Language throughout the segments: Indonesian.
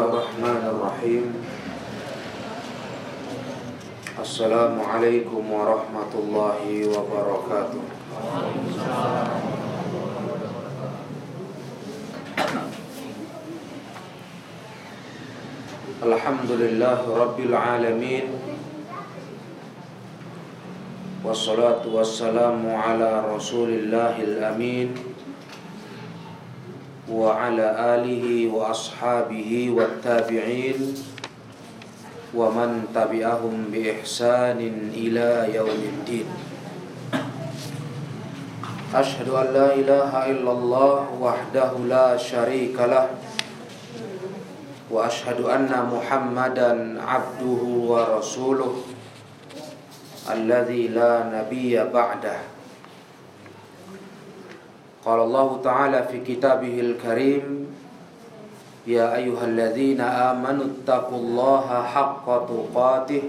الله الرحمن الرحيم السلام عليكم ورحمة الله وبركاته الحمد لله رب العالمين والصلاة والسلام على رسول الله الأمين وعلى آله وأصحابه والتابعين ومن تبعهم بإحسان إلى يوم الدين. أشهد أن لا إله إلا الله وحده لا شريك له وأشهد أن محمدا عبده ورسوله الذي لا نبي بعده. قال الله تعالى في كتابه الكريم يا أيها الذين آمنوا اتقوا الله حق تقاته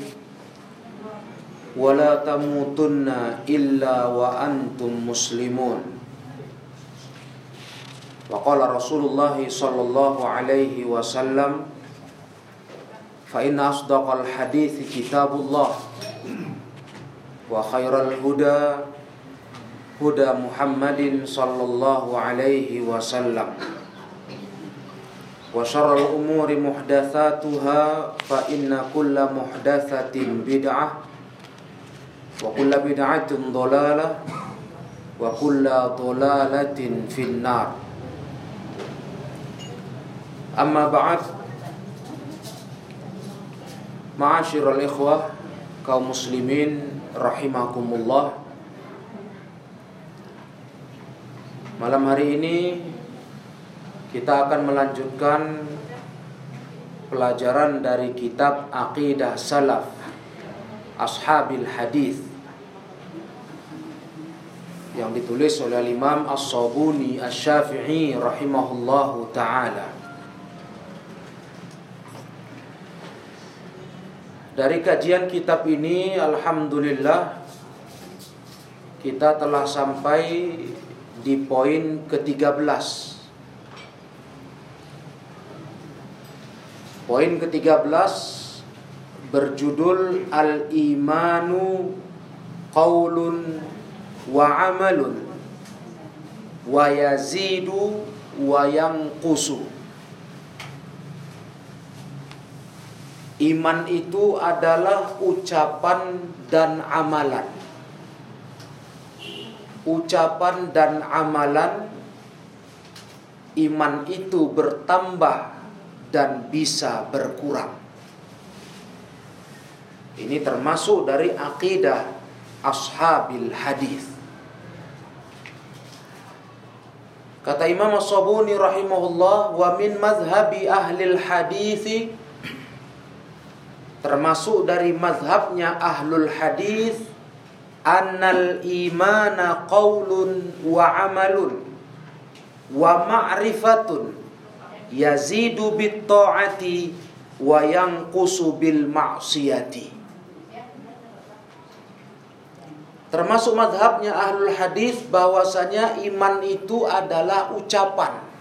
ولا تموتن إلا وأنتم مسلمون وقال رسول الله صلى الله عليه وسلم فإن أصدق الحديث كتاب الله وخير الهدى هدى محمد صلى الله عليه وسلم وشر الأمور محدثاتها فإن كل محدثة بدعة وكل بدعة ضلالة وكل ضلالة في النار أما بعد معاشر الإخوة kaum muslimin rahimakumullah Malam hari ini kita akan melanjutkan pelajaran dari kitab Aqidah Salaf Ashabil Hadis yang ditulis oleh Imam As-Sabuni Asy-Syafi'i rahimahullahu taala. Dari kajian kitab ini alhamdulillah kita telah sampai di poin ke-13. Poin ke-13 berjudul Al-imanu qaulun wa amalun wa yazidu wa yanqusu. Iman itu adalah ucapan dan amalan ucapan dan amalan iman itu bertambah dan bisa berkurang. Ini termasuk dari akidah ashabil hadis. Kata Imam As-Sabuni rahimahullah wa min madhhabi ahli hadis termasuk dari mazhabnya ahlul hadis annal imana qaulun wa amalun wa ma'rifatun yazidu bit ta'ati wa yanqusu bil ma'siyati. Termasuk madhabnya ahlul hadis bahwasanya iman itu adalah ucapan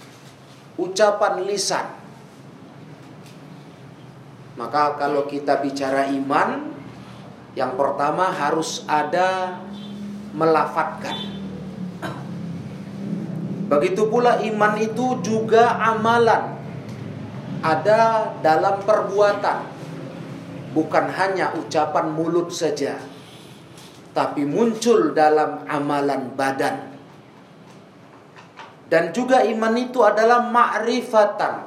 ucapan lisan. Maka kalau kita bicara iman yang pertama harus ada melafatkan. Begitu pula iman itu juga amalan. Ada dalam perbuatan. Bukan hanya ucapan mulut saja. Tapi muncul dalam amalan badan. Dan juga iman itu adalah ma'rifatan.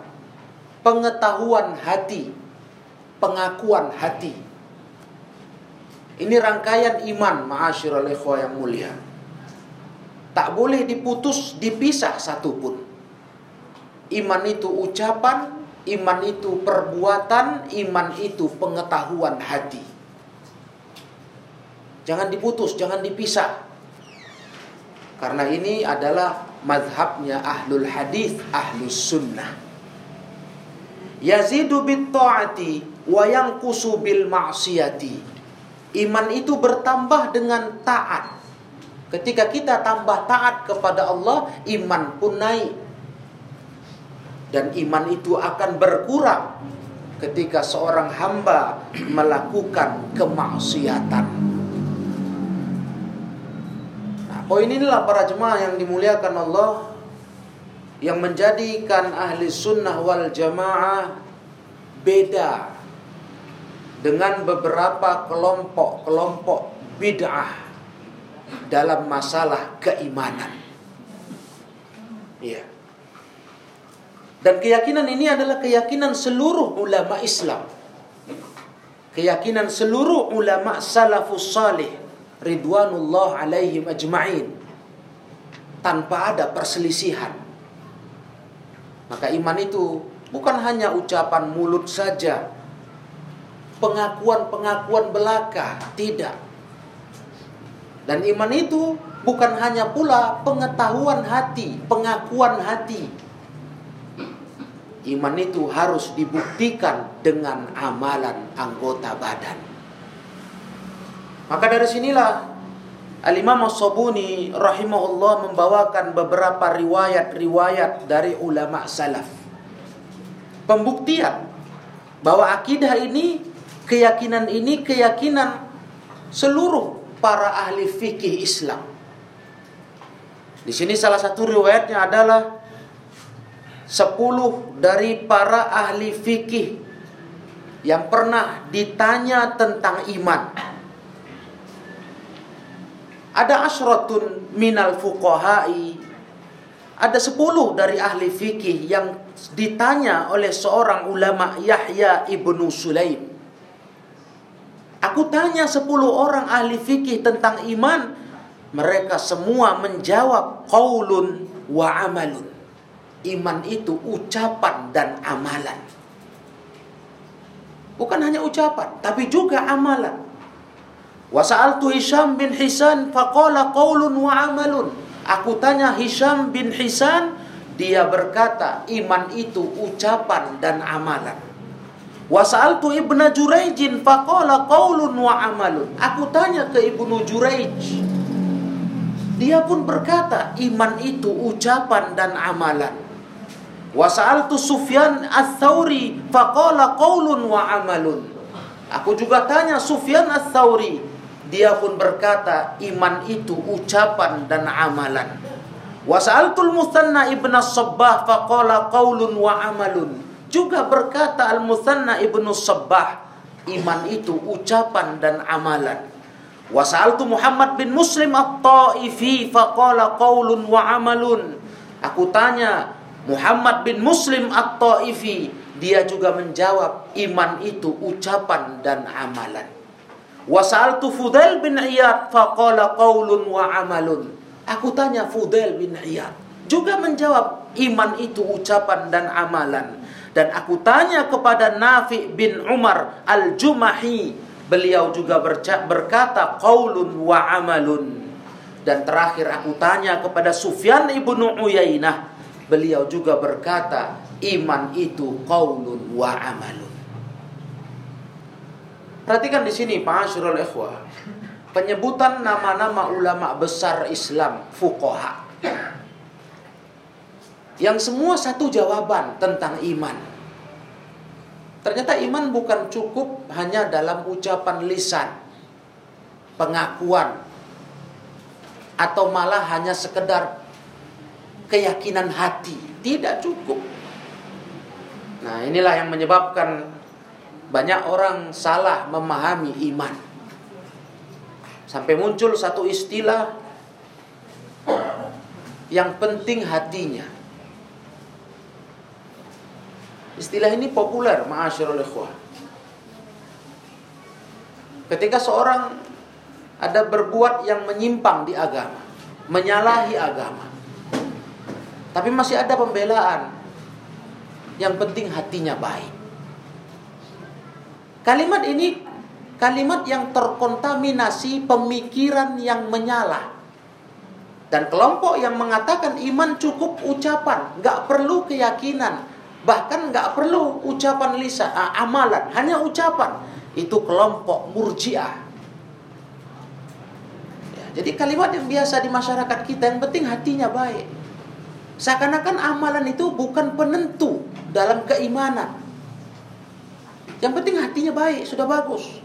Pengetahuan hati. Pengakuan hati ini rangkaian iman ma'asyiral ikhwah yang mulia. Tak boleh diputus, dipisah satupun. Iman itu ucapan, iman itu perbuatan, iman itu pengetahuan hati. Jangan diputus, jangan dipisah. Karena ini adalah madhabnya ahlul hadis, ahlus sunnah. Yazidu bit ta'ati wa bil ma'siyati. Iman itu bertambah dengan taat. Ketika kita tambah taat kepada Allah, iman pun naik. dan iman itu akan berkurang ketika seorang hamba melakukan kemaksiatan. Nah, poin inilah para jemaah yang dimuliakan Allah yang menjadikan ahli sunnah wal jamaah beda dengan beberapa kelompok-kelompok bid'ah dalam masalah keimanan. Iya. Dan keyakinan ini adalah keyakinan seluruh ulama Islam. Keyakinan seluruh ulama salafus salih ridwanullah alaihim ajma'in tanpa ada perselisihan. Maka iman itu bukan hanya ucapan mulut saja, pengakuan-pengakuan belaka, tidak. Dan iman itu bukan hanya pula pengetahuan hati, pengakuan hati, Iman itu harus dibuktikan dengan amalan anggota badan. Maka dari sinilah Al-Imam As-Sabuni rahimahullah membawakan beberapa riwayat-riwayat dari ulama salaf. Pembuktian bahwa akidah ini, keyakinan ini keyakinan seluruh para ahli fikih Islam. Di sini salah satu riwayatnya adalah sepuluh dari para ahli fikih yang pernah ditanya tentang iman. Ada asratun minal fuqahai. Ada sepuluh dari ahli fikih yang ditanya oleh seorang ulama Yahya ibnu Sulaim. Aku tanya sepuluh orang ahli fikih tentang iman. Mereka semua menjawab qaulun wa amalun iman itu ucapan dan amalan. Bukan hanya ucapan, tapi juga amalan. Wasa'altu Hisham bin Hisan faqala qaulun wa amalun. Aku tanya Hisham bin Hisan, dia berkata iman itu ucapan dan amalan. Wasa'altu Ibnu Jurayjin faqala qaulun wa amalun. Aku tanya ke Ibnu Jurayj. Dia pun berkata iman itu ucapan dan amalan. Wasa'altu Sufyan Ats-Tsauri faqala qaulun wa amalun. Aku juga tanya Sufyan Ats-Tsauri, dia pun berkata iman itu ucapan dan amalan. Wasa'altul Musanna Ibnu Sabbah faqala qaulun wa amalun. Juga berkata Al-Musanna Ibnu Sabbah, iman itu ucapan dan amalan. Wasa'altu Muhammad bin Muslim At-Taifi faqala qaulun wa amalun. Aku tanya Muhammad bin Muslim At-Taifi dia juga menjawab iman itu ucapan dan amalan. Wasaltu Fudail bin Iyad faqala qaulun wa amalun. Aku tanya Fudail bin Iyad juga menjawab iman itu ucapan dan amalan. Dan aku tanya kepada Nafi bin Umar Al-Jumahi, beliau juga berkata qaulun wa amalun. Dan terakhir aku tanya kepada Sufyan ibnu Uyainah, beliau juga berkata iman itu qaulun wa amalun. Perhatikan di sini Pak Asyrul Ikhwah. Penyebutan nama-nama ulama besar Islam, fuqaha. Yang semua satu jawaban tentang iman. Ternyata iman bukan cukup hanya dalam ucapan lisan, pengakuan, atau malah hanya sekedar keyakinan hati. Tidak cukup. Nah, inilah yang menyebabkan banyak orang salah memahami iman. Sampai muncul satu istilah yang penting hatinya. Istilah ini populer, ma'asyarul. Ketika seorang ada berbuat yang menyimpang di agama, menyalahi agama, tapi masih ada pembelaan. Yang penting hatinya baik. Kalimat ini kalimat yang terkontaminasi pemikiran yang menyala. Dan kelompok yang mengatakan iman cukup ucapan, nggak perlu keyakinan, bahkan nggak perlu ucapan lisan, ah, amalan, hanya ucapan. Itu kelompok murjiah. Ya, jadi kalimat yang biasa di masyarakat kita yang penting hatinya baik. Seakan-akan amalan itu bukan penentu dalam keimanan. Yang penting hatinya baik, sudah bagus.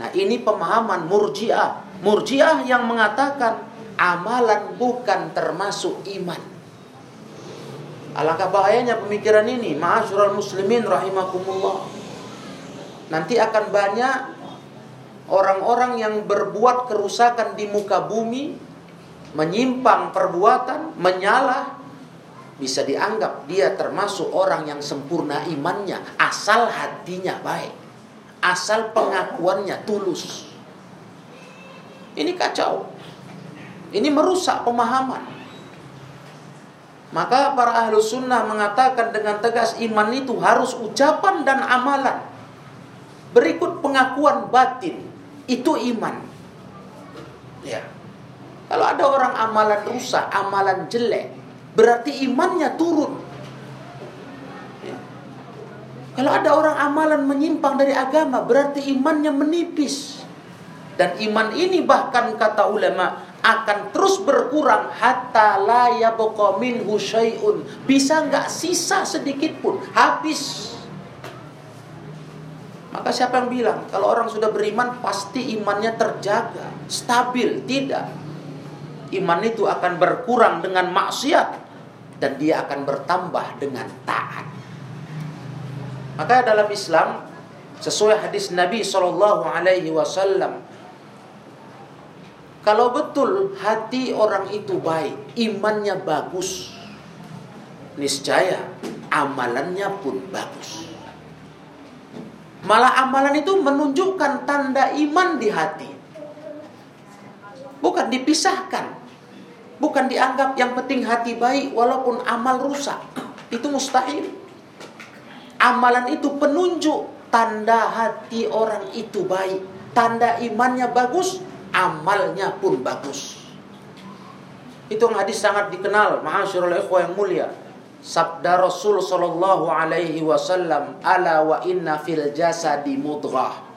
Nah, ini pemahaman Murji'ah. Murji'ah yang mengatakan amalan bukan termasuk iman. Alangkah bahayanya pemikiran ini, ma'asyiral muslimin rahimakumullah. Nanti akan banyak orang-orang yang berbuat kerusakan di muka bumi, menyimpang perbuatan, menyalah, bisa dianggap dia termasuk orang yang sempurna imannya asal hatinya baik asal pengakuannya tulus. Ini kacau. Ini merusak pemahaman maka para ahlu sunnah mengatakan dengan tegas iman itu harus ucapan dan amalan berikut pengakuan batin itu iman ya kalau ada orang amalan rusak amalan jelek berarti imannya turun. Ya. Kalau ada orang amalan menyimpang dari agama, berarti imannya menipis. Dan iman ini bahkan kata ulama akan terus berkurang hatta la yabqa minhu syai'un. Bisa nggak sisa sedikit pun, habis. Maka siapa yang bilang kalau orang sudah beriman pasti imannya terjaga, stabil? Tidak iman itu akan berkurang dengan maksiat dan dia akan bertambah dengan taat. Maka dalam Islam sesuai hadis Nabi Wasallam, kalau betul hati orang itu baik, imannya bagus, niscaya amalannya pun bagus. Malah amalan itu menunjukkan tanda iman di hati. Bukan dipisahkan. Bukan dianggap yang penting hati baik walaupun amal rusak. Itu mustahil. Amalan itu penunjuk tanda hati orang itu baik. Tanda imannya bagus, amalnya pun bagus. Itu hadis sangat dikenal, ma'asyiral ikhwah yang mulia. Sabda Rasul sallallahu alaihi wasallam, "Ala wa inna fil jasadi mudghah."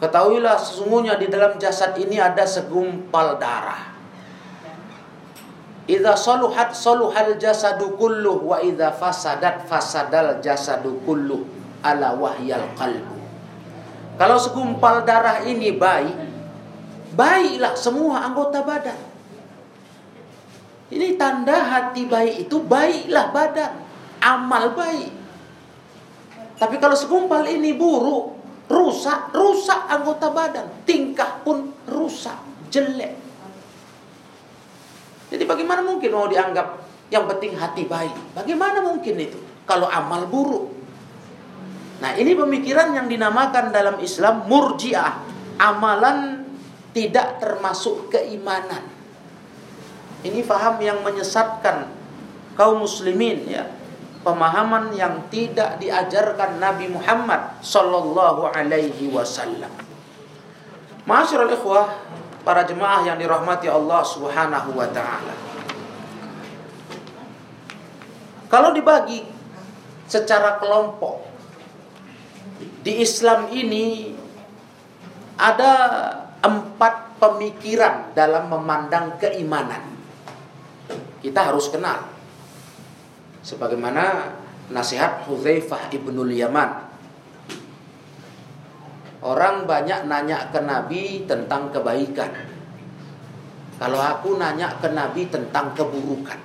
Ketahuilah sesungguhnya di dalam jasad ini ada segumpal darah. Idza saluhat saluhal jasadu kulluh wa idza fasadat fasadal jasadu kulluh ala wahyal qalbu. Kalau segumpal darah ini baik, baiklah semua anggota badan. Ini tanda hati baik itu baiklah badan, amal baik. Tapi kalau segumpal ini buruk, rusak, rusak anggota badan, tingkah pun rusak, jelek. Jadi bagaimana mungkin mau dianggap yang penting hati baik? Bagaimana mungkin itu kalau amal buruk? Nah, ini pemikiran yang dinamakan dalam Islam murjiah. Amalan tidak termasuk keimanan. Ini faham yang menyesatkan kaum muslimin ya. Pemahaman yang tidak diajarkan Nabi Muhammad sallallahu alaihi wasallam. Masyarul ikhwah para jemaah yang dirahmati Allah Subhanahu wa taala. Kalau dibagi secara kelompok di Islam ini ada empat pemikiran dalam memandang keimanan. Kita harus kenal. Sebagaimana nasihat Hudzaifah ibnul Yaman Orang banyak nanya ke Nabi tentang kebaikan. Kalau aku nanya ke Nabi tentang keburukan.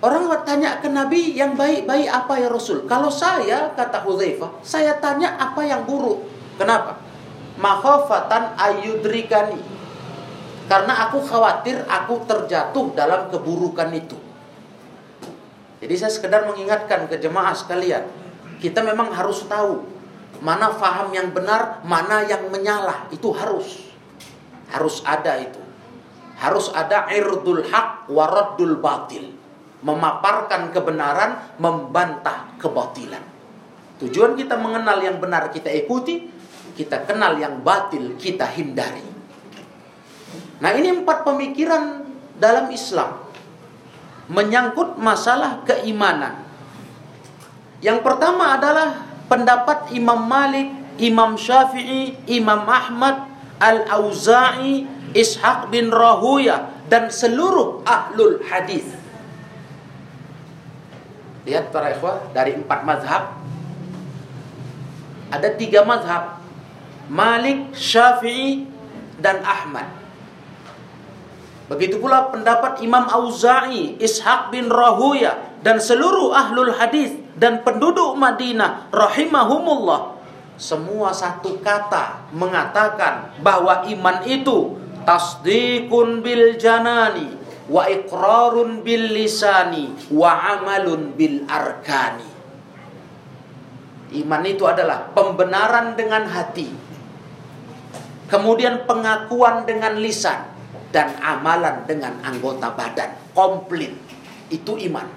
Orang tanya ke Nabi yang baik-baik apa ya Rasul? Kalau saya, kata Hudzaifah, saya tanya apa yang buruk. Kenapa? Makhofatan ayudrikani. Karena aku khawatir aku terjatuh dalam keburukan itu. Jadi saya sekedar mengingatkan ke jemaah sekalian. Kita memang harus tahu mana faham yang benar, mana yang menyalah. Itu harus. Harus ada itu. Harus ada irdul haq waraddul batil. Memaparkan kebenaran, membantah kebatilan. Tujuan kita mengenal yang benar kita ikuti, kita kenal yang batil kita hindari. Nah ini empat pemikiran dalam Islam. Menyangkut masalah keimanan. Yang pertama adalah pendapat Imam Malik, Imam Syafi'i, Imam Ahmad, Al-Auza'i, Ishaq bin Rahuya dan seluruh ahlul hadis. Lihat para ikhwah, dari empat mazhab ada tiga mazhab. Malik, Syafi'i, dan Ahmad. Begitu pula pendapat Imam Auza'i, Ishaq bin Rahuya, dan seluruh ahlul hadis dan penduduk Madinah rahimahumullah semua satu kata mengatakan bahwa iman itu tasdikun bil janani wa iqrarun bil lisani wa amalun bil arkani. Iman itu adalah pembenaran dengan hati. Kemudian pengakuan dengan lisan dan amalan dengan anggota badan komplit. Itu iman.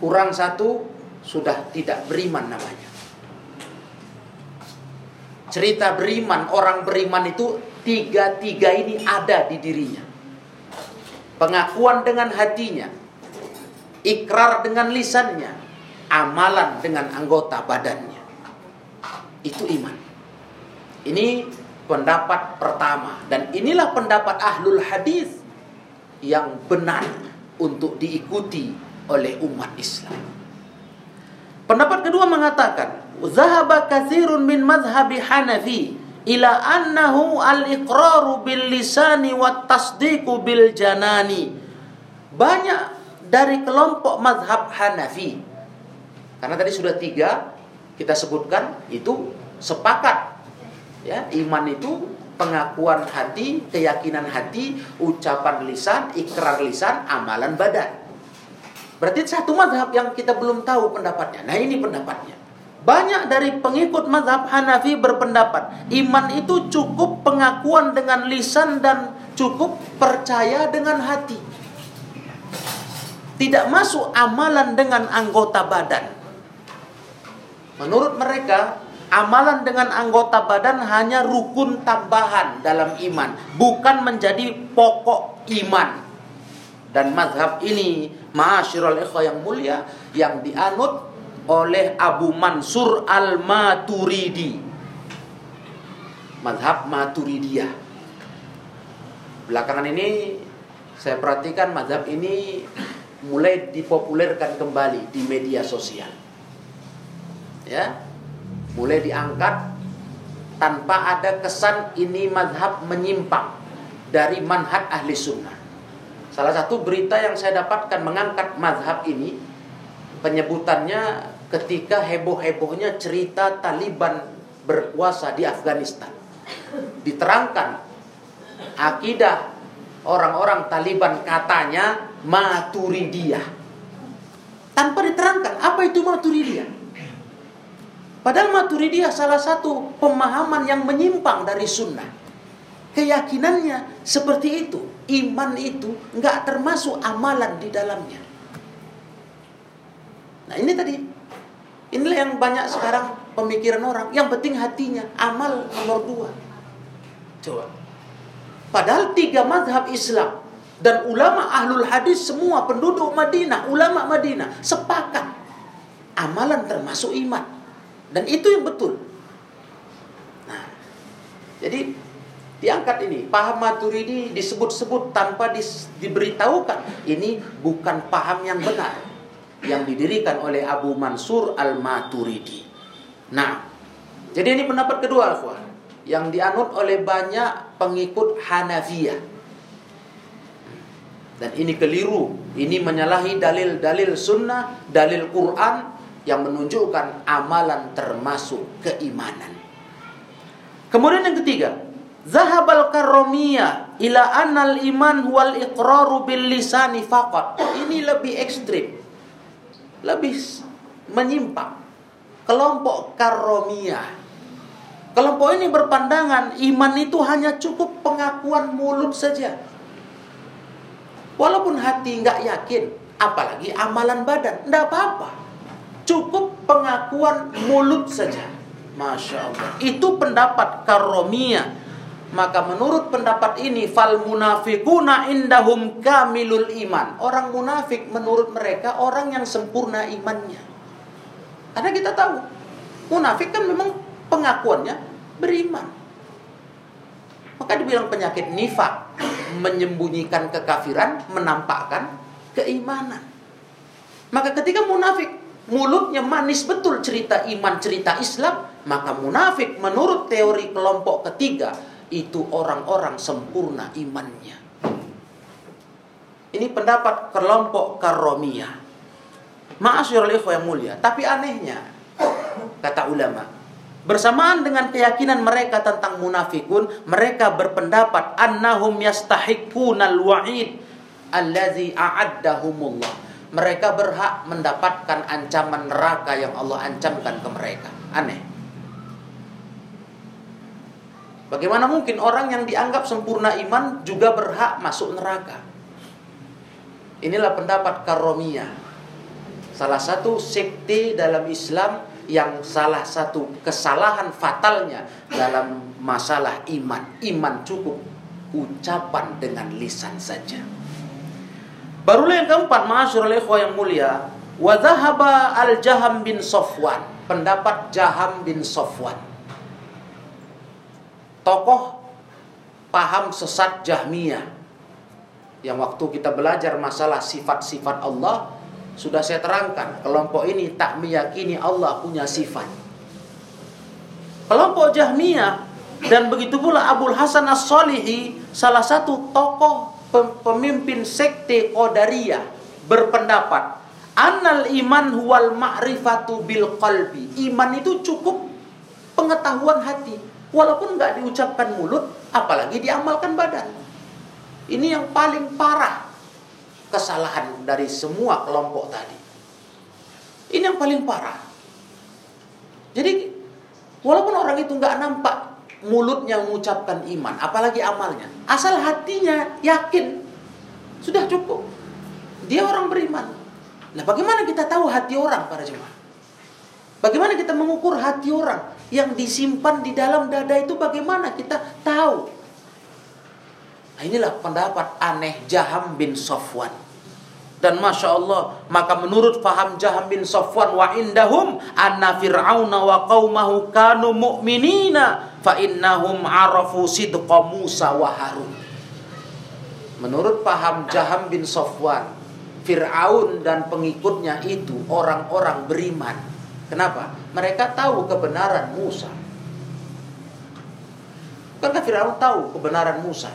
Kurang satu sudah tidak beriman namanya. Cerita beriman, orang beriman itu tiga-tiga ini ada di dirinya. Pengakuan dengan hatinya, ikrar dengan lisannya, amalan dengan anggota badannya. Itu iman. Ini pendapat pertama dan inilah pendapat ahlul hadis yang benar untuk diikuti oleh umat Islam. Pendapat kedua mengatakan, "Zahaba katsirun min madhhabi Hanafi ila annahu al-iqraru bil lisani wa tasdiqu bil janani. Banyak dari kelompok mazhab Hanafi. Karena tadi sudah tiga kita sebutkan itu sepakat. Ya, iman itu pengakuan hati, keyakinan hati, ucapan lisan, ikrar lisan, amalan badan. Berarti satu mazhab yang kita belum tahu pendapatnya. Nah, ini pendapatnya. Banyak dari pengikut mazhab Hanafi berpendapat iman itu cukup pengakuan dengan lisan dan cukup percaya dengan hati. Tidak masuk amalan dengan anggota badan. Menurut mereka, amalan dengan anggota badan hanya rukun tambahan dalam iman, bukan menjadi pokok iman. Dan mazhab ini, ma'asyiral ikhwah yang mulia, yang dianut oleh Abu Mansur Al-Maturidi. Madhab Maturidiyah. Belakangan ini saya perhatikan madhab ini mulai dipopulerkan kembali di media sosial. Ya, mulai diangkat tanpa ada kesan ini madhab menyimpang dari manhaj ahli sunnah. Salah satu berita yang saya dapatkan mengangkat madhab ini penyebutannya ketika heboh-hebohnya cerita Taliban berkuasa di Afghanistan. Diterangkan akidah orang-orang Taliban katanya Maturidiyah. Tanpa diterangkan apa itu Maturidiyah. Padahal Maturidiyah salah satu pemahaman yang menyimpang dari sunnah. Keyakinannya seperti itu. Iman itu nggak termasuk amalan di dalamnya. Nah ini tadi Inilah yang banyak sekarang pemikiran orang. Yang penting hatinya, amal nomor dua. Coba. Padahal tiga madhab Islam dan ulama ahlul hadis semua penduduk Madinah, ulama Madinah sepakat amalan termasuk iman. Dan itu yang betul. Nah, jadi diangkat ini paham maturidi disebut-sebut tanpa di, diberitahukan ini bukan paham yang benar yang didirikan oleh Abu Mansur Al-Maturidi. Nah, jadi ini pendapat kedua, Alfa, yang dianut oleh banyak pengikut Hanafiyah. Dan ini keliru, ini menyalahi dalil-dalil sunnah, dalil Quran yang menunjukkan amalan termasuk keimanan. Kemudian yang ketiga, Zahabal karomiyah ila anal iman wal iqraru bil lisani faqat. Ini lebih ekstrim lebih menyimpang. Kelompok karomiyah. Kelompok ini berpandangan iman itu hanya cukup pengakuan mulut saja. Walaupun hati nggak yakin, apalagi amalan badan, nggak apa-apa. Cukup pengakuan mulut saja. Masya Allah. Itu pendapat karomiyah maka menurut pendapat ini fal munafikuna indahum kamilul iman. Orang munafik menurut mereka orang yang sempurna imannya. Karena kita tahu munafik kan memang pengakuannya beriman. Maka dibilang penyakit nifak menyembunyikan kekafiran, menampakkan keimanan. Maka ketika munafik mulutnya manis betul cerita iman, cerita Islam, maka munafik menurut teori kelompok ketiga itu orang-orang sempurna imannya. Ini pendapat kelompok karomiyah. Ma'asyurul ikhwa yang mulia. Tapi anehnya, kata ulama, bersamaan dengan keyakinan mereka tentang munafikun, mereka berpendapat annahum yastahiqunal wa'id allazi a'addahumullah mereka berhak mendapatkan ancaman neraka yang Allah ancamkan ke mereka. Aneh. Bagaimana mungkin orang yang dianggap sempurna iman juga berhak masuk neraka? Inilah pendapat karomiyah. Salah satu sekte dalam Islam yang salah satu kesalahan fatalnya dalam masalah iman. Iman cukup ucapan dengan lisan saja. Barulah yang keempat, masyarul ikhwah yang mulia, wa al-Jaham bin Sofwan, pendapat Jaham bin Sofwan. Tokoh paham sesat Jahmiyah. Yang waktu kita belajar masalah sifat-sifat Allah sudah saya terangkan kelompok ini tak meyakini Allah punya sifat. Kelompok Jahmiyah dan begitu pula Abdul Hasan As-Solihi salah satu tokoh pemimpin sekte Qadariyah berpendapat Annal iman huwal ma'rifatu bil qalbi. Iman itu cukup pengetahuan hati. Walaupun nggak diucapkan mulut, apalagi diamalkan badan. Ini yang paling parah kesalahan dari semua kelompok tadi. Ini yang paling parah. Jadi walaupun orang itu nggak nampak mulutnya mengucapkan iman, apalagi amalnya. Asal hatinya yakin, sudah cukup. Dia orang beriman. Nah, bagaimana kita tahu hati orang para jemaah? Bagaimana kita mengukur hati orang yang disimpan di dalam dada itu bagaimana kita tahu? Nah, inilah pendapat aneh Jaham bin Sofwan. Dan Masya Allah Maka menurut faham Jaham bin Sofwan Wa indahum Anna fir'auna wa qawmahu kanu mu'minina Fa innahum arafu sidqa Musa wa Harun Menurut paham Jaham bin Sofwan Fir'aun dan pengikutnya itu Orang-orang beriman Kenapa? Mereka tahu kebenaran Musa Bukankah Fir'aun tahu kebenaran Musa?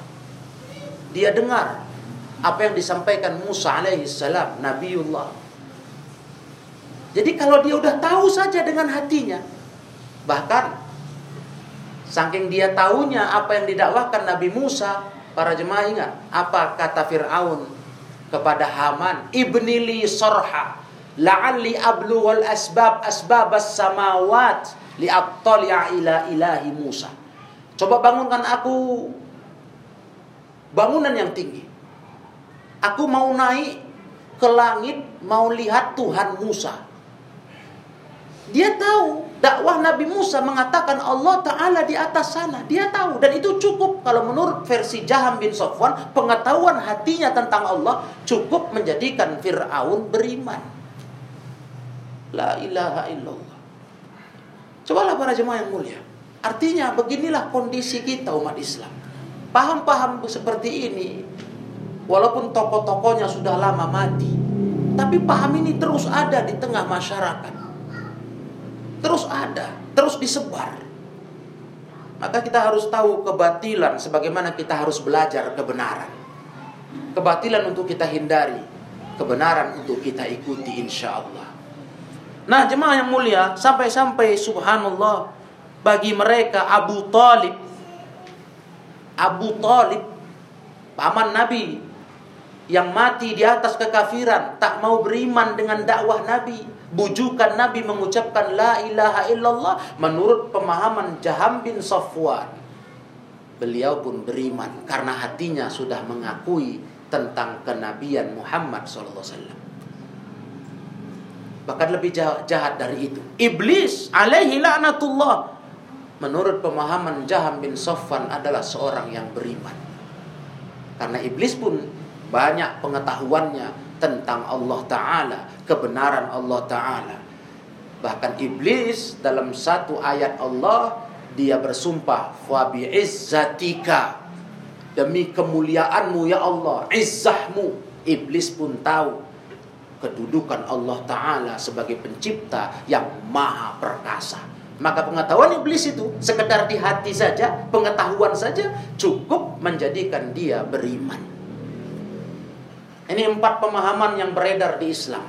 Dia dengar apa yang disampaikan Musa alaihi salam, Nabiullah. Jadi kalau dia udah tahu saja dengan hatinya, bahkan saking dia tahunya apa yang didakwakan Nabi Musa, para jemaah ingat apa kata Fir'aun kepada Haman, ibnili sorha, la'alli ablu wal asbab asbab as-samawat li'attali'a ila ilahi Musa. Coba bangunkan aku bangunan yang tinggi Aku mau naik ke langit, mau lihat Tuhan Musa. Dia tahu dakwah Nabi Musa mengatakan Allah Ta'ala di atas sana. Dia tahu dan itu cukup kalau menurut versi Jaham bin Sofwan pengetahuan hatinya tentang Allah cukup menjadikan Fir'aun beriman. La ilaha illallah. Cobalah para jemaah yang mulia. Artinya beginilah kondisi kita umat Islam. Paham-paham seperti ini Walaupun tokoh-tokohnya sudah lama mati, tapi paham ini terus ada di tengah masyarakat. Terus ada, terus disebar. Maka kita harus tahu kebatilan sebagaimana kita harus belajar kebenaran. Kebatilan untuk kita hindari, kebenaran untuk kita ikuti insya Allah. Nah jemaah yang mulia, sampai-sampai subhanallah bagi mereka Abu Talib Abu Talib paman Nabi yang mati di atas kekafiran, tak mau beriman dengan dakwah Nabi, bujukan Nabi mengucapkan la ilaha illallah menurut pemahaman Jaham bin Safwan. Beliau pun beriman karena hatinya sudah mengakui tentang kenabian Muhammad SAW. Bahkan lebih jahat dari itu. Iblis alaihi la'natullah. Menurut pemahaman Jaham bin Safwan adalah seorang yang beriman. Karena iblis pun banyak pengetahuannya tentang Allah Ta'ala, kebenaran Allah Ta'ala. Bahkan iblis dalam satu ayat Allah, dia bersumpah, Fabi izzatika, demi kemuliaanmu ya Allah, izzahmu. Iblis pun tahu kedudukan Allah Ta'ala sebagai pencipta yang maha perkasa. Maka pengetahuan iblis itu sekedar di hati saja, pengetahuan saja cukup menjadikan dia beriman. Ini empat pemahaman yang beredar di Islam.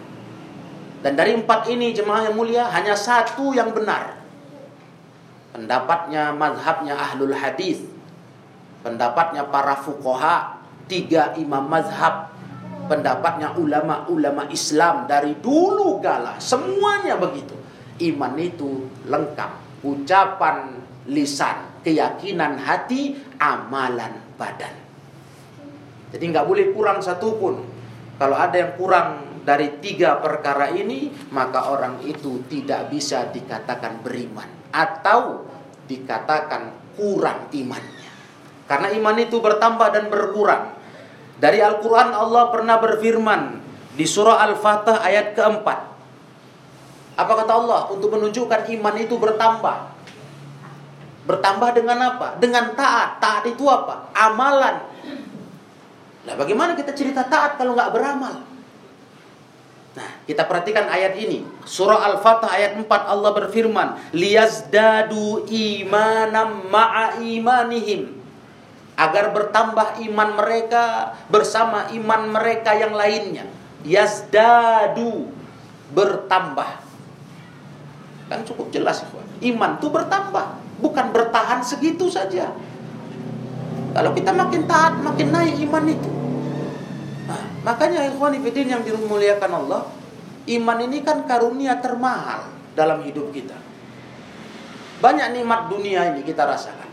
Dan dari empat ini jemaah yang mulia hanya satu yang benar. Pendapatnya mazhabnya ahlul hadis, pendapatnya para fukoha, tiga imam mazhab, pendapatnya ulama-ulama Islam dari dulu kala, semuanya begitu. Iman itu lengkap, ucapan lisan, keyakinan hati, amalan badan. Jadi nggak boleh kurang satu pun. Kalau ada yang kurang dari tiga perkara ini, maka orang itu tidak bisa dikatakan beriman atau dikatakan kurang imannya. Karena iman itu bertambah dan berkurang. Dari Al-Quran Allah pernah berfirman di surah Al-Fatah ayat keempat. Apa kata Allah? Untuk menunjukkan iman itu bertambah. Bertambah dengan apa? Dengan taat. Taat itu apa? Amalan. Nah bagaimana kita cerita taat kalau nggak beramal? Nah, kita perhatikan ayat ini. Surah Al-Fatah ayat 4 Allah berfirman, "Liyazdadu imanam ma'a imanihim." Agar bertambah iman mereka bersama iman mereka yang lainnya. Yazdadu bertambah. Kan cukup jelas, Iman itu bertambah, bukan bertahan segitu saja. Kalau kita makin taat, makin naik iman itu. Nah, makanya ikhwan fillah yang dimuliakan Allah, iman ini kan karunia termahal dalam hidup kita. Banyak nikmat dunia ini kita rasakan.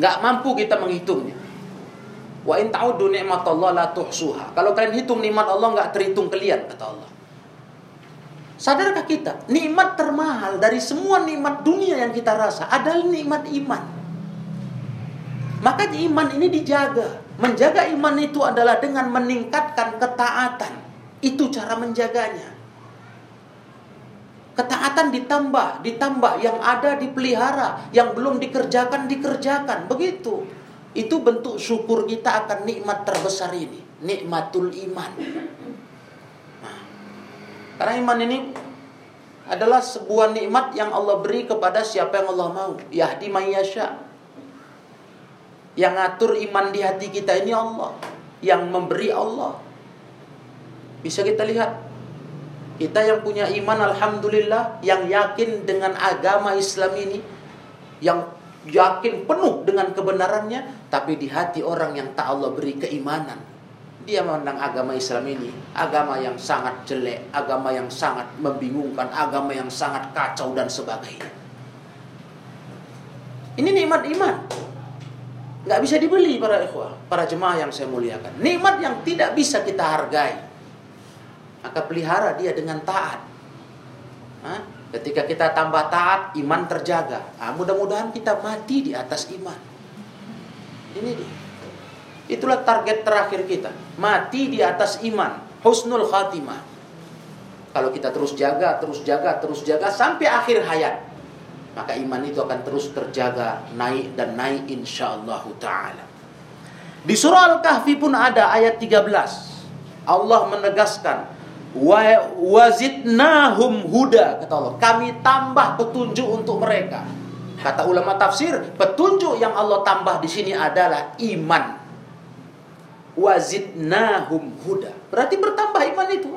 Nggak mampu kita menghitungnya. Wa in ta'udu ni'matallah la tuhsuha. Kalau kalian hitung nikmat Allah nggak terhitung kalian kata Allah. Sadarkah kita, nikmat termahal dari semua nikmat dunia yang kita rasa adalah nikmat iman. Maka iman ini dijaga. Menjaga iman itu adalah dengan meningkatkan ketaatan. Itu cara menjaganya. Ketaatan ditambah, ditambah yang ada dipelihara, yang belum dikerjakan dikerjakan. Begitu. Itu bentuk syukur kita akan nikmat terbesar ini, nikmatul iman. Nah, karena iman ini adalah sebuah nikmat yang Allah beri kepada siapa yang Allah mau. Yahdi mayyasha. Yang ngatur iman di hati kita ini Allah. Yang memberi Allah. Bisa kita lihat. Kita yang punya iman Alhamdulillah. Yang yakin dengan agama Islam ini. Yang yakin penuh dengan kebenarannya. Tapi di hati orang yang tak Allah beri keimanan. Dia memandang agama Islam ini agama yang sangat jelek, agama yang sangat membingungkan, agama yang sangat kacau dan sebagainya. Ini nikmat iman nggak bisa dibeli para ikhwah, para jemaah yang saya muliakan. Nikmat yang tidak bisa kita hargai. Maka pelihara dia dengan taat. Hah? Ketika kita tambah taat, iman terjaga. Nah, mudah-mudahan kita mati di atas iman. Ini dia. Itulah target terakhir kita. Mati di atas iman. Husnul khatimah. Kalau kita terus jaga, terus jaga, terus jaga sampai akhir hayat maka iman itu akan terus terjaga naik dan naik insyaallah taala. Di surah Al-Kahfi pun ada ayat 13. Allah menegaskan wa wazidnahum huda kata Allah. Kami tambah petunjuk untuk mereka. Kata ulama tafsir, petunjuk yang Allah tambah di sini adalah iman. Wazidnahum huda. Berarti bertambah iman itu.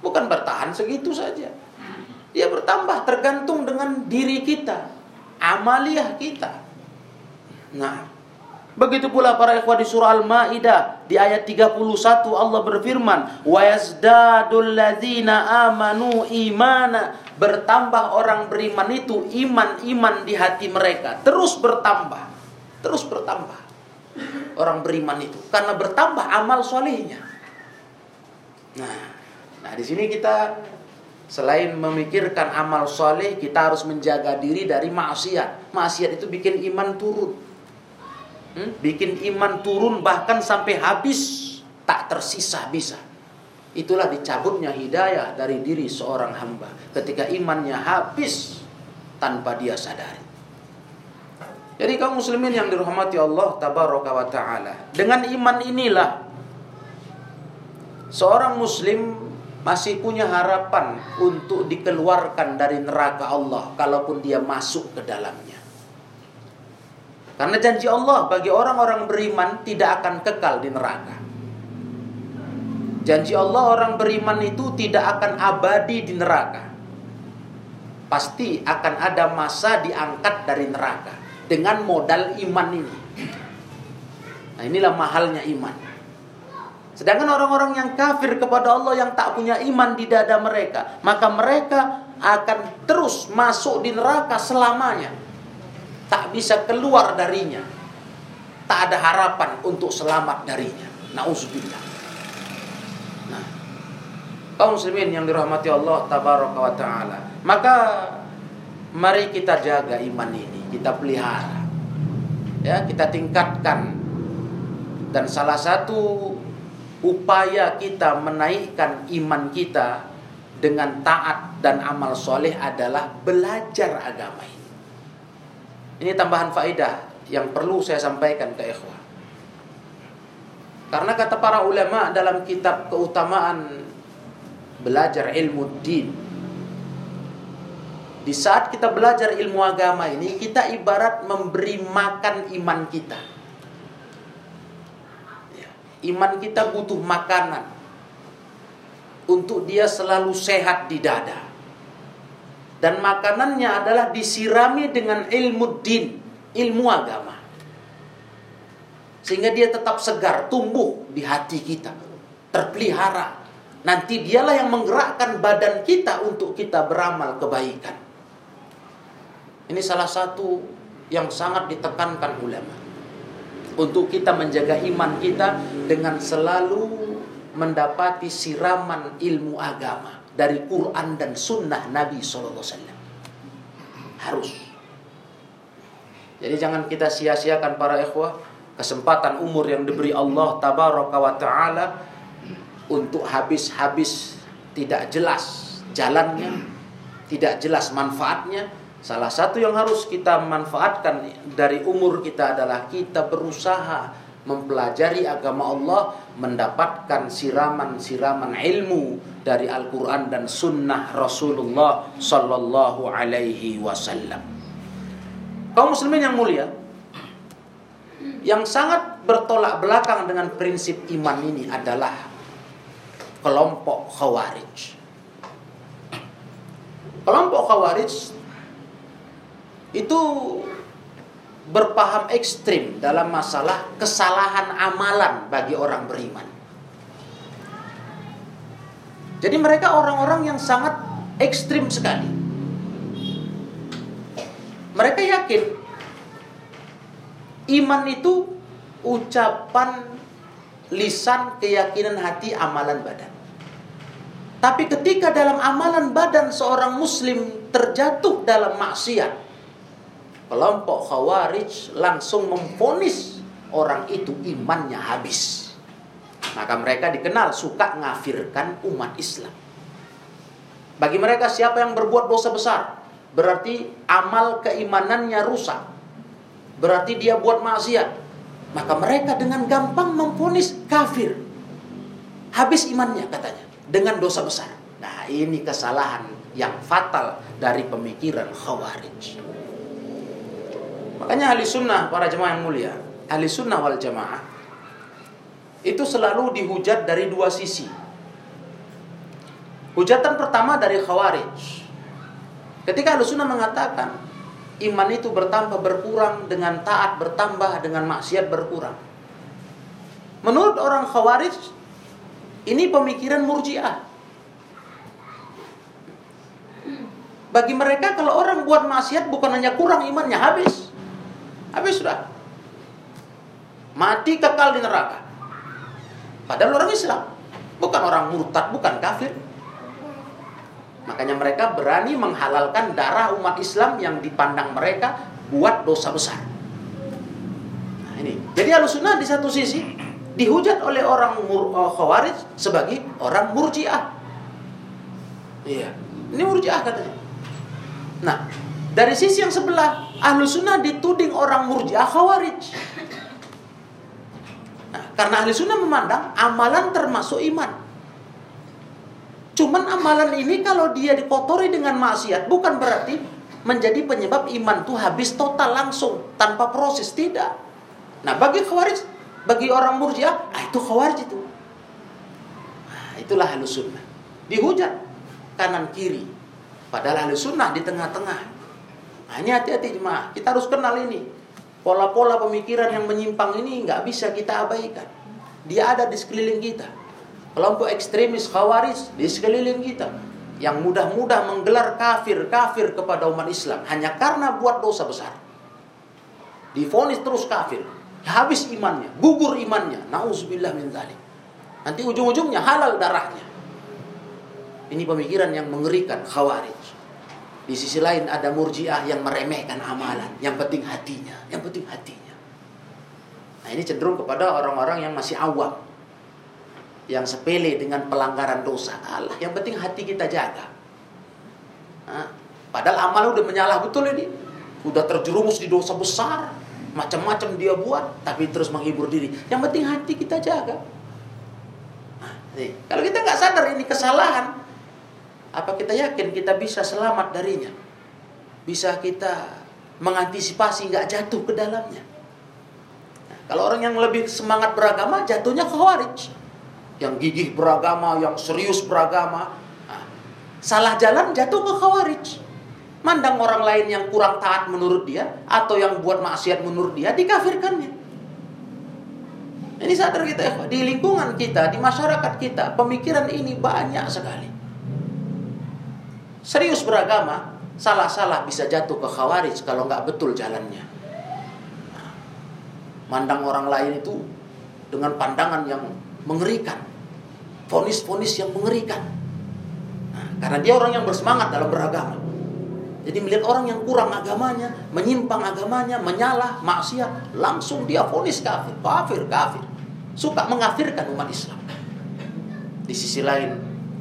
Bukan bertahan segitu saja. Dia bertambah tergantung dengan diri kita, amaliah kita. Nah, begitu pula para ikhwah di surah Al-Maidah di ayat 31 Allah berfirman, "Wa yazdadul amanu imana." Bertambah orang beriman itu iman-iman di hati mereka, terus bertambah. Terus bertambah. Orang beriman itu karena bertambah amal solehnya. Nah, nah di sini kita Selain memikirkan amal soleh, kita harus menjaga diri dari maksiat. Maksiat itu bikin iman turun. Hmm? Bikin iman turun bahkan sampai habis. Tak tersisa bisa. Itulah dicabutnya hidayah dari diri seorang hamba. Ketika imannya habis tanpa dia sadari. Jadi kaum muslimin yang dirahmati Allah tabaraka wa taala. Dengan iman inilah seorang muslim masih punya harapan untuk dikeluarkan dari neraka Allah kalaupun dia masuk ke dalamnya. Karena janji Allah bagi orang-orang beriman tidak akan kekal di neraka. Janji Allah orang beriman itu tidak akan abadi di neraka. Pasti akan ada masa diangkat dari neraka dengan modal iman ini. Nah, inilah mahalnya iman. Sedangkan orang-orang yang kafir kepada Allah yang tak punya iman di dada mereka, maka mereka akan terus masuk di neraka selamanya. Tak bisa keluar darinya. Tak ada harapan untuk selamat darinya. Nauzubillah. Nah, kaum muslimin yang dirahmati Allah tabaraka wa taala. Maka mari kita jaga iman ini, kita pelihara. Ya, kita tingkatkan. Dan salah satu upaya kita menaikkan iman kita dengan taat dan amal soleh adalah belajar agama ini. Ini tambahan faedah yang perlu saya sampaikan ke ikhwah. Karena kata para ulama dalam kitab keutamaan belajar ilmu din. Di saat kita belajar ilmu agama ini, kita ibarat memberi makan iman kita. Iman kita butuh makanan untuk dia selalu sehat di dada. Dan makanannya adalah disirami dengan ilmu din, ilmu agama. Sehingga dia tetap segar, tumbuh di hati kita, terpelihara. Nanti dialah yang menggerakkan badan kita untuk kita beramal kebaikan. Ini salah satu yang sangat ditekankan ulama untuk kita menjaga iman kita dengan selalu mendapati siraman ilmu agama dari Quran dan Sunnah Nabi Sallallahu Alaihi Wasallam harus. Jadi jangan kita sia-siakan para ikhwah kesempatan umur yang diberi Allah Tabaraka wa Taala untuk habis-habis tidak jelas jalannya, tidak jelas manfaatnya, Salah satu yang harus kita manfaatkan dari umur kita adalah kita berusaha mempelajari agama Allah, mendapatkan siraman-siraman ilmu dari Al-Quran dan Sunnah Rasulullah Sallallahu Alaihi Wasallam. Kaum muslimin yang mulia, yang sangat bertolak belakang dengan prinsip iman ini adalah kelompok Khawarij. Kelompok Khawarij itu berpaham ekstrim dalam masalah kesalahan amalan bagi orang beriman. Jadi mereka orang-orang yang sangat ekstrim sekali. Mereka yakin iman itu ucapan lisan, keyakinan hati, amalan badan. Tapi ketika dalam amalan badan seorang muslim terjatuh dalam maksiat, kelompok Khawarij langsung memfonis orang itu imannya habis. Maka mereka dikenal suka ngafirkan umat Islam. Bagi mereka siapa yang berbuat dosa besar, berarti amal keimanannya rusak. Berarti dia buat maksiat. Maka mereka dengan gampang memfonis kafir. Habis imannya katanya dengan dosa besar. Nah, ini kesalahan yang fatal dari pemikiran Khawarij. Makanya ahli sunnah para jemaah yang mulia, ahli sunnah wal jemaah itu selalu dihujat dari dua sisi. Hujatan pertama dari khawarij. Ketika ahli sunnah mengatakan iman itu bertambah berkurang dengan taat bertambah dengan maksiat berkurang. Menurut orang khawarij ini pemikiran murjiah. Bagi mereka kalau orang buat maksiat bukan hanya kurang imannya habis. Habis sudah. Mati kekal di neraka. Padahal orang Islam. Bukan orang murtad, bukan kafir. Makanya mereka berani menghalalkan darah umat Islam yang dipandang mereka buat dosa besar. Nah, ini. Jadi sunnah di satu sisi dihujat oleh orang mur, uh, khawarij sebagai orang murjiah. Iya. Ini murjiah katanya. Nah, dari sisi yang sebelah, ahlu sunnah dituding orang murjiah khawarij. Nah, karena ahli sunnah memandang amalan termasuk iman. Cuman amalan ini kalau dia dikotori dengan maksiat bukan berarti menjadi penyebab iman tuh habis total langsung tanpa proses tidak. Nah, bagi khawarij, bagi orang murjiah, ah itu khawarij itu. Nah, itulah halus sunnah. Dihujat kanan kiri. Padahal halus sunnah di tengah-tengah. Nah, ini hati-hati jemaah. Kita harus kenal ini. Pola-pola pemikiran yang menyimpang ini nggak bisa kita abaikan. Dia ada di sekeliling kita. Kelompok ekstremis khawarij di sekeliling kita. Yang mudah-mudah menggelar kafir-kafir kepada umat Islam. Hanya karena buat dosa besar. Difonis terus kafir habis imannya, gugur imannya. Nauzubillah min dzalik. Nanti ujung-ujungnya halal darahnya. Ini pemikiran yang mengerikan khawarij. Di sisi lain ada murjiah yang meremehkan amalan, yang penting hatinya, yang penting hatinya. Nah, ini cenderung kepada orang-orang yang masih awam. Yang sepele dengan pelanggaran dosa. Allah, yang penting hati kita jaga. Nah, padahal amal udah menyalah betul ini. Udah terjerumus di dosa besar macam-macam dia buat tapi terus menghibur diri yang penting hati kita jaga nah, nih, kalau kita nggak sadar ini kesalahan apa kita yakin kita bisa selamat darinya? Bisa kita mengantisipasi nggak jatuh ke dalamnya? Nah, kalau orang yang lebih semangat beragama jatuhnya ke khawarij. Yang gigih beragama yang serius beragama. Nah, salah jalan jatuh ke khawarij. Mandang orang lain yang kurang taat menurut dia atau yang buat maksiat menurut dia dikafirkannya. Ini sadar kita di lingkungan kita, di masyarakat kita, pemikiran ini banyak sekali. Serius beragama, salah-salah bisa jatuh ke khawarij kalau nggak betul jalannya. Mandang orang lain itu dengan pandangan yang mengerikan. Fonis-fonis yang mengerikan. Nah, karena dia orang yang bersemangat dalam beragama. Jadi melihat orang yang kurang agamanya, menyimpang agamanya, menyalah, maksiat, langsung dia vonis kafir, kafir, kafir. Suka mengafirkan umat Islam. Di sisi lain,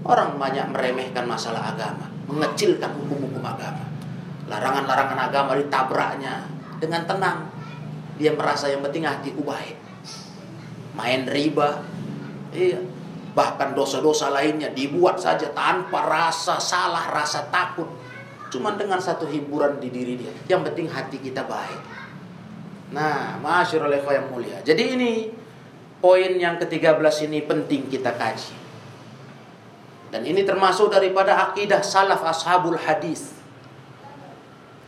orang banyak meremehkan masalah agama, mengecilkan hukum-hukum agama. Larangan-larangan agama ditabraknya dengan tenang. Dia merasa yang penting hatiku baik. Main riba, iya. Bahkan dosa-dosa lainnya dibuat saja tanpa rasa salah, rasa takut Cuma dengan satu hiburan di diri dia. Yang penting hati kita baik. Nah, masyarul yang mulia. Jadi ini poin yang ke-13 ini penting kita kaji. Dan ini termasuk daripada akidah salaf ashabul hadis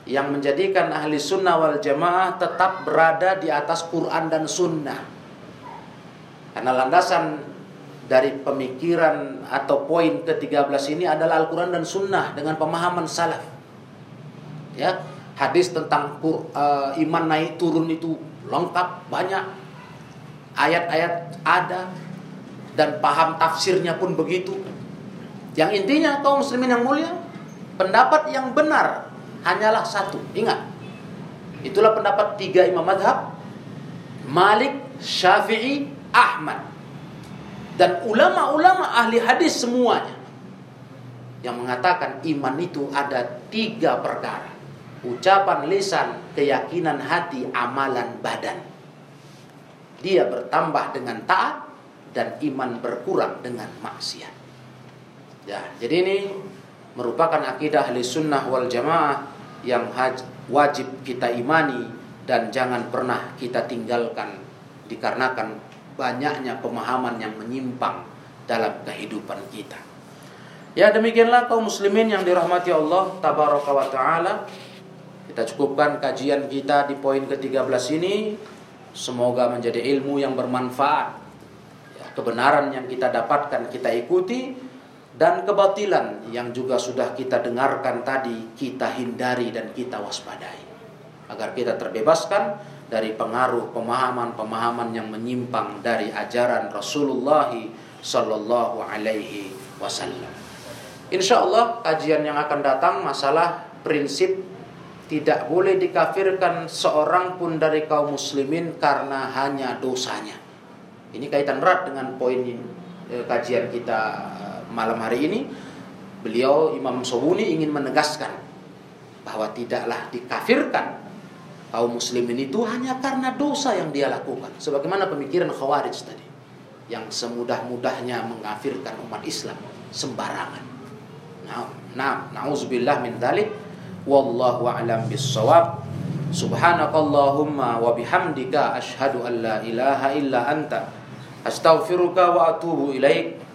yang menjadikan ahli sunnah wal jamaah tetap berada di atas Quran dan sunnah. Karena landasan dari pemikiran atau poin ke-13 ini adalah Al-Quran dan Sunnah dengan pemahaman salaf. Ya, hadis tentang uh, iman naik turun itu lengkap, banyak. Ayat-ayat ada dan paham tafsirnya pun begitu. Yang intinya kaum muslimin yang mulia, pendapat yang benar hanyalah satu. Ingat, itulah pendapat tiga imam madhab, Malik, Syafi'i, Ahmad. Dan ulama-ulama ahli hadis semuanya yang mengatakan iman itu ada tiga perkara. Ucapan lisan keyakinan hati amalan badan. Dia bertambah dengan taat dan iman berkurang dengan maksiat ya jadi ini merupakan akidah ahli sunnah wal jamaah yang wajib kita imani dan jangan pernah kita tinggalkan dikarenakan banyaknya pemahaman yang menyimpang dalam kehidupan kita. Ya demikianlah kaum muslimin yang dirahmati Allah tabaraka wa taala. Kita cukupkan kajian kita di poin ke-13 ini. Semoga menjadi ilmu yang bermanfaat. Ya, kebenaran yang kita dapatkan kita ikuti dan kebatilan yang juga sudah kita dengarkan tadi kita hindari dan kita waspadai agar kita terbebaskan dari pengaruh pemahaman-pemahaman yang menyimpang dari ajaran Rasulullah sallallahu alaihi wasallam. Insya Allah kajian yang akan datang masalah prinsip tidak boleh dikafirkan seorang pun dari kaum muslimin karena hanya dosanya. Ini kaitan erat dengan poin eh, kajian kita malam hari ini. Beliau Imam Sobuni ingin menegaskan bahwa tidaklah dikafirkan kaum muslimin itu hanya karena dosa yang dia lakukan. Sebagaimana pemikiran Khawarij tadi. Yang semudah-mudahnya mengafirkan umat Islam. sembarangan. Nah, nah, nauzubillah min dzalik. Wallahu a'lam bissawab. Subhanakallahumma wa bihamdika asyhadu an la ilaha illa anta astaghfiruka wa atubu ilaik.